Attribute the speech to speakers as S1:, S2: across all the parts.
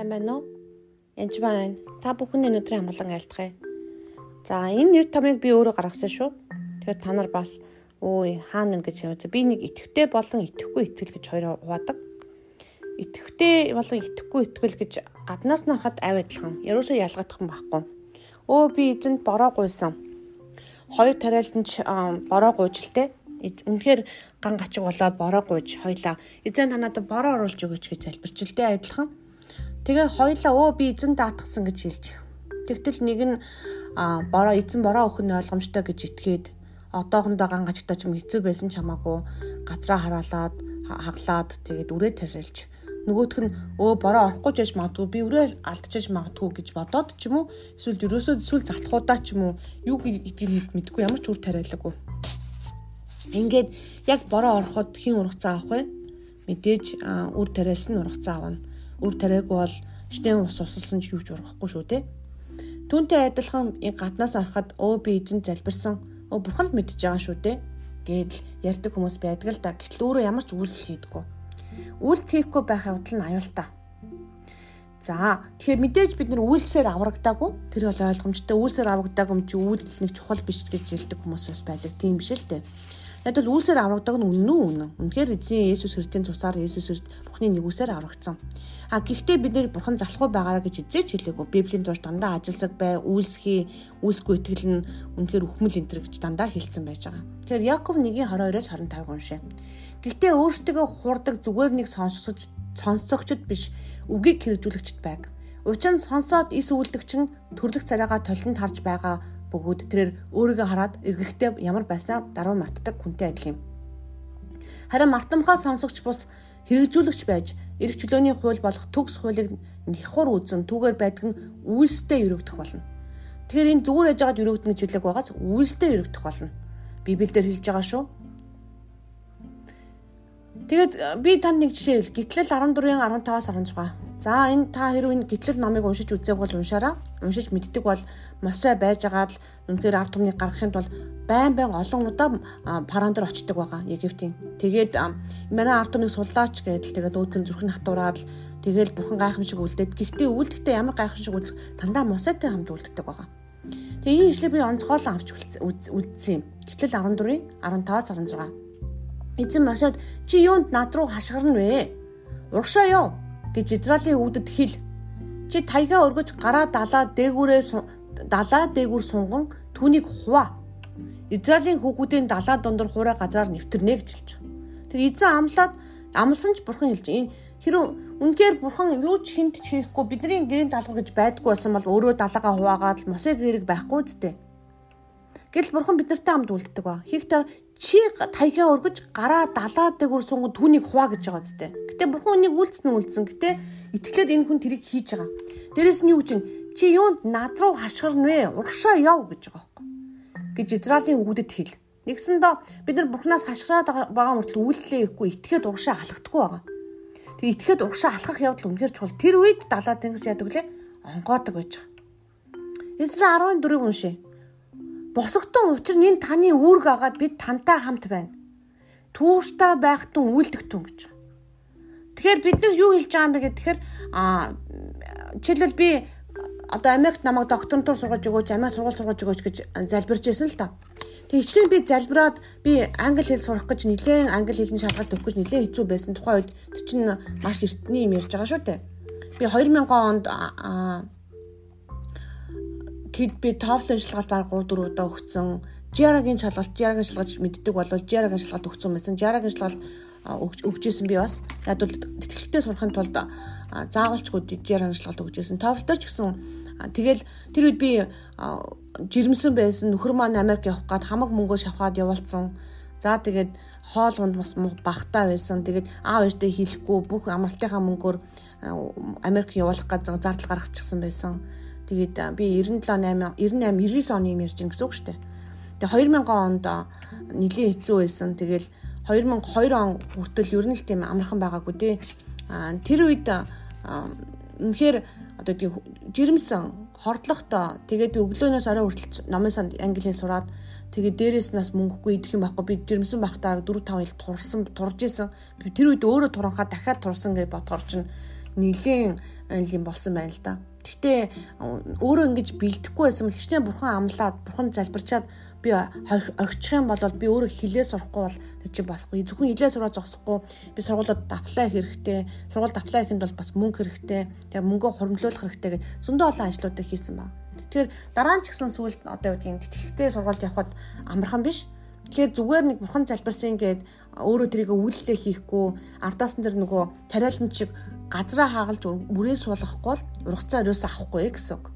S1: Сайн байна уу? Янж байна. Та бүхэн өнөөдрийн амгалан айлтгая. За энэ нэр томыг би өөрөө гаргасан шүү. Тэгэхээр та нар бас өө хаана гэж яваа. Би нэг итгэвтэй болон итгэхгүй итгэл гэж хоёр хуваадаг. Итгэвтэй болон итгэхгүй итгэл гэж гаднаас нь харахад авь адилхан. Ерөөсөө ялгагдах юм байхгүй. Өө би эзэнд бороо гуйсан. Хоёр тариалан ч бороо гуйжилтэй. Үнэхээр ган гачиг болоод бороо гуйж хоёлаа эзэн та надад бороо оруулж өгөөч гэж залбирч л дээ адилхан. Тэгээд хоёлаа өө би эзэн даатгсан гэж хэлж. Тэгтэл нэг нь бороо эзэн бороо өхөн ойлгомжтой гэж итгээд одоохондоо ган гачигтай ч юм хэцүү байсан ч хамаагүй газраа хараалаад хаглаад тэгээд үрээ тарилж нөгөөх нь өө бороо орохгүй ч яж магадгүй би үрээ алдчихж магадгүй гэж бодоод ч юм уу эсвэл ерөөсөө эсвэл залтхуудаа ч юм уу юу гэдгийг мэдгүй ямар ч үр тариалаагүй Ингээд яг бороо ороход хин ургацаа авах вэ? Мэдээж үр тариас нь ургацаа авна. Үр тариагүй бол штэн ус усалсан ч юу ч ургахгүй шүү те. Түүнтэй адилхан гаднаас харахад өө би эзэн залбирсан. Өө бурханд мэдж байгаа шүү те. Гэдэл ярьдаг хүмүүс байдаг л да. Гэтэл өөрөө ямар ч үйлдэл хийдэггүй. Үйлдэл хийхгүй байх явдал нь аюултай. За тэгэхээр мэдээж бид нар үйлсээр аврагдаагүй тэр бол ойлгомжтой үйлсээр аврагдаагүй юм чи үйлдэл нэг чухал биш гэж хэлдэг хүмүүс бас байдаг тийм биш л дээ. Яг л үүсээр аврагдаг нь үнэн үү үнэн. Үнэхээр эзэн Есүс Христийн цусаар Есүс Христ Бурхны нэгүсээр аврагдсан. А гэхдээ бид нэр Бурхан залахгүй байгаараа гэж эзээч хэлээгүй. Библийн турш дандаа ажилсаг бай, үйлсхий, үйлсгүй итгэл нь үнэхээр үхмэл энтэр гэж дандаа хэлсэн байж байгаа. Тэгэхээр Яков 1:22-оос 25 уншаа. Гэхдээ өөртөө хурдаг зүгээр нэг сонсогч сонсогчд биш үгийг хэрэгжүүлэгчд байг. Учир нь сонсоод ис үлдэгч нь төрлөх царайгаа толинд харж байгаа бөгөөд тэрээр өөрийгөө хараад эргэхдээ ямар байснаа нь мартдаг хүнтэй адил юм. Харин мартамхаа сонсогч бус хэрэгжүүлэгч байж эрх чөлөөний хууль болох төгс хуулийг нэхур үзэн түүгээр байдаг нь үйлстэй өрөвдөх болно. Тэгэхээр энэ зүгээр яж байгаад өрөвдөн гэж хэлэг байгаас үйлстэй өрөвдөх болно. Библиэлд хэлж байгаа шүү. Тэгэд би танд нэг жишээ хэл. Гитлэл 14-ийн 15-аас 16 За энэ та хэрвээ энэ гитлэл номыг уншиж үзээг бол уншаараа. Уншиж мэддэг бол Мосе байжгаад л үнэхээр ард түмнийг гаргахын тулд байн байн олон удаа парандор очдог байгаа Египтийн. Тэгээд манай ард түмнийг суллаач гэдэл тэгээд өөдгөн зүрхэн хатуураад тэгээд бурхан гайхамшиг үлдээд гэхдээ үлдэхдээ ямар гайхамшиг үлдэх дандаа Мосетэй хамт үлддэг байгаа. Тэгээ энэ ишлэг би онцгойлон авч үлдсэн юм. Гитлэл 14-ийн 15-аас 16. Эзэн Мосед чи юунд над руу хашгирна вэ? Урагшаа ёо гэж Израилийн хүүдэд хэл. Чи тайгаа өргөж гараа далаа дээгүүрээ далаа дээгүүр сунган түүнийг хуваа. Израилийн хүүхдүүдийн далаа дундор хуурай газараар нэвтэрнэ гэж хэлж. Тэр эзэн амлаад амлсан ч бурхан хэлж энэ хэрэг үнэхээр бурхан юу ч хинт ч хийхгүй бидний гэрийн даалгав гэж байдгүй болсон бол өөрөө далаагаа хуваагаад мосыг хэрэг байхгүй үсттэй. Гэл бурхан биднэртэй хамт үлддэг ба. Хийхдээ чи таягаа өргөж гараа далаа дээгүүр сунгад түүнийг хуваа гэж байгаа зү. Гэтэ бурхан үнийг үйлцэн үйлцэн. Гэтэ итгэлээд энэ хүн тэрийг хийж байгаа. Дээрэс нь юу гэж чи юунд над руу хашгирна вэ? Урагшаа яв гэж байгаа байхгүй. гэж Израилийн хүүдэд хэл. Нэгсэндээ бид нар бурхнаас хашгираад байгаа мөртлөө үйллээ ихгүй итгээд урагшаа алхдаггүй байгаа. Тэг итгээд урагшаа алхах явдал үнэхэр чухал. Тэр үед далаа тэнгис яадаг лээ? Онгоодог байж байгаа. Израиль 14 уншээ. Босогтон учир нь энэ таны үүрэг агаад бид тантай хамт байна. Түүштай байхтун үйлдэгтэн гэж. Тэгэхээр бид нар юу хэлж байгаа юм бэ гэхээр а жишээлбэл би одоо Америкт намайг докторантур сургаж өгөөч, Америк сургууль сургаж өгөөч гэж залбирч байсан л та. Тэгээ хичнээн би залбираад би англи хэл сурах гэж нэлээд англи хэлний шалгалт өгөх гэж нэлээд хэцүү байсан. Тухайн үед чинь маш эртний юм ярьж байгаа шүү дээ. Би 2000 онд Тэд би TOEFL-ын шалгалт баг 3 4 удаа өгсөн. JARA-гийн шалгалт, JARA-гийн шалгалт мэддэг бол JARA-гийн шалгалт өгсөн байсан. JARA-гийн шалгалт өгчээсэн би бас. Яг бол тэтгэлэгтэй сурахын тулд заавалчгүй JARA-гийн шалгалт өгчээсэн. TOEFL дээр ч гэсэн тэгэл тэр үед би жирэмсэн байсан. Нөхөр маань Америк явах гээд хамаг мөнгөө шавхаад явуулсан. За тэгээд хоол унд бас багтаа байсан. Тэгээд аав ээжтэй хэлэхгүй бүх амралтынхаа мөнгөөр Америк явуулах гэж зардал гаргачихсан байсан. Тэгээд би 97 8 98 99 оны юм ярьж гин гэсэн үг шүү дээ. Тэгээ 2000 онд нэлийн хэцүү байсан. Тэгэл 2002 он хүртэл ер нь л тийм амархан байгаагүй дээ. Тэр үед үнэхээр одоо тийм жирэмсэн хордлоготой тэгээд өглөөнөөс орой хүртэл номын санд англи хэл сураад тэгээд дээрээс нас мөнгөгүй идэх юм байхгүй би жирэмсэн байхдаа 4 5 хэл турсан турж исэн. Тэр үед өөрөө туранхаа дахиад турсан гэж бодохоор чинь нэлээд юм болсон байна л да. Гэхдээ өөрөө ингэж бэлдэхгүй байсан бол хичнээн бурхан амлаад бурхан залбирчаад би орчих юм бол би өөрөө хилээ сурахгүй бол тэр чинь болохгүй. Зөвхөн хилээ сураа зогсохгүй би сургуулиуд аплай хэрэгтэй. Сургуульд аплай хийхэд бол бас мөнгө хэрэгтэй. Тэгээ мөнгөө хуримлуулах хэрэгтэй гэж зөндөө олон ажлуудыг хийсэн ба. Тэгэхээр дараа нь ч гэсэн сүүлд одоо гэдгийг тэтгэлэгтэй сургуульд явхад амархан биш. Тэгэхээр зүгээр нэг бурхан залбирсан гээд өөрөө тэрийг үүлдээ хийхгүй ардаас нь тэр нөгөө тариалмч шиг газраа хаагалж үрээ суулгахгүй бол ургацаа өрөөсөө авахгүй гэсэн үг.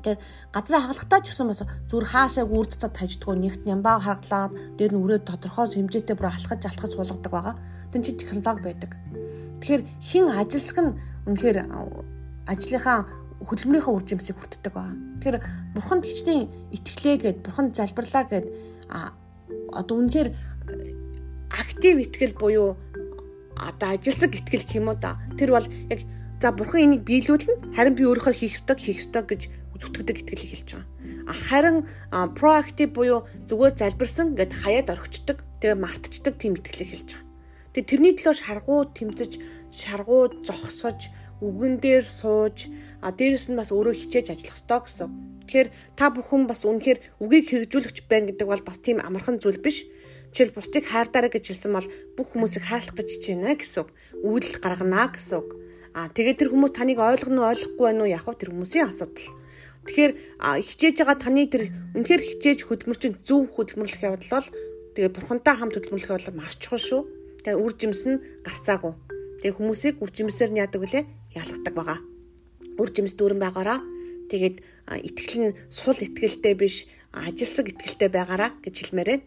S1: Тэгэхээр газраа хагалахтаа ч гэсэн бас зүр хаашааг үрдцад тавьждгоо нэгт нямбаа харгалаад дээр нь үрээд тодорхой хэмжээтэй бүр алхаж алхаж суулгадаг байгаа. Тэн чи технологи байдаг. Тэгэхээр хин ажилсаг нь үнэхээр ажлынхаа хөдөлмөрийнхөө үржимсийг хүртдэг байгаа. Тэгэхээр бурханд хичнээн итгэлээ гэд бурханд залбирлаа гэд одоо үнэхээр актив итгэл буюу одоо ажилсаг итгэл гэх юм уу да. Тэр бол яг за бурхан энийг биелүүлнэ харин би өөрийнхөө хийх ёстойг хийх ёстой гэж зүтгэдэг итгэлийг хэлж байгаа. Харин проактив буюу зүгээр залбирсан гэд хаяад орхичдаг. Тэгээ мартчихдаг тийм итгэлийг хэлж байгаа. Тэгээ тэрний төлөө шаргуу тэмцэж, шаргуу зогсож, үгэн дээр сууж, а дээрэс нь бас өөрөө хичээж ажиллах ёстой гэсэн. Тэгэхээр та бүхэн бас үнэхээр үгийг хэрэгжүүлэгч байна гэдэг бол бас тийм амархан зүйл биш. Жишээл бусдыг хайртаараа гэж хэлсэн бол бүх хүмүүсийг хайрлах гэж хичээнэ гэсэн. Үйлдэл гаргана гэсэн. А тэгээд тэр хүмүүс таныг ойлгох нь ойлгохгүй байна уу яг хөө тэр хүмүүсийн асуудал. Тэгэхээр хичээж байгаа таны тэр үнэхээр хичээж хөдөлмөрчин зөв хөдөлмөрлөх явдал бол тэгээ бурхантай хамт хөдөлмөрлөх явдал маш чухал шүү. Тэгээ үр жимс нь гарцаагүй. Тэгээ хүмүүсийг үр жимсээр нь яадаг вүлээ? Ялгадаг байгаа. Үр жимс дүүрэн байгаараа тэгээд итгэл нь сул итгэлтэй биш ажилсаг итгэлтэй байгаараа гэж хэлмээрээ.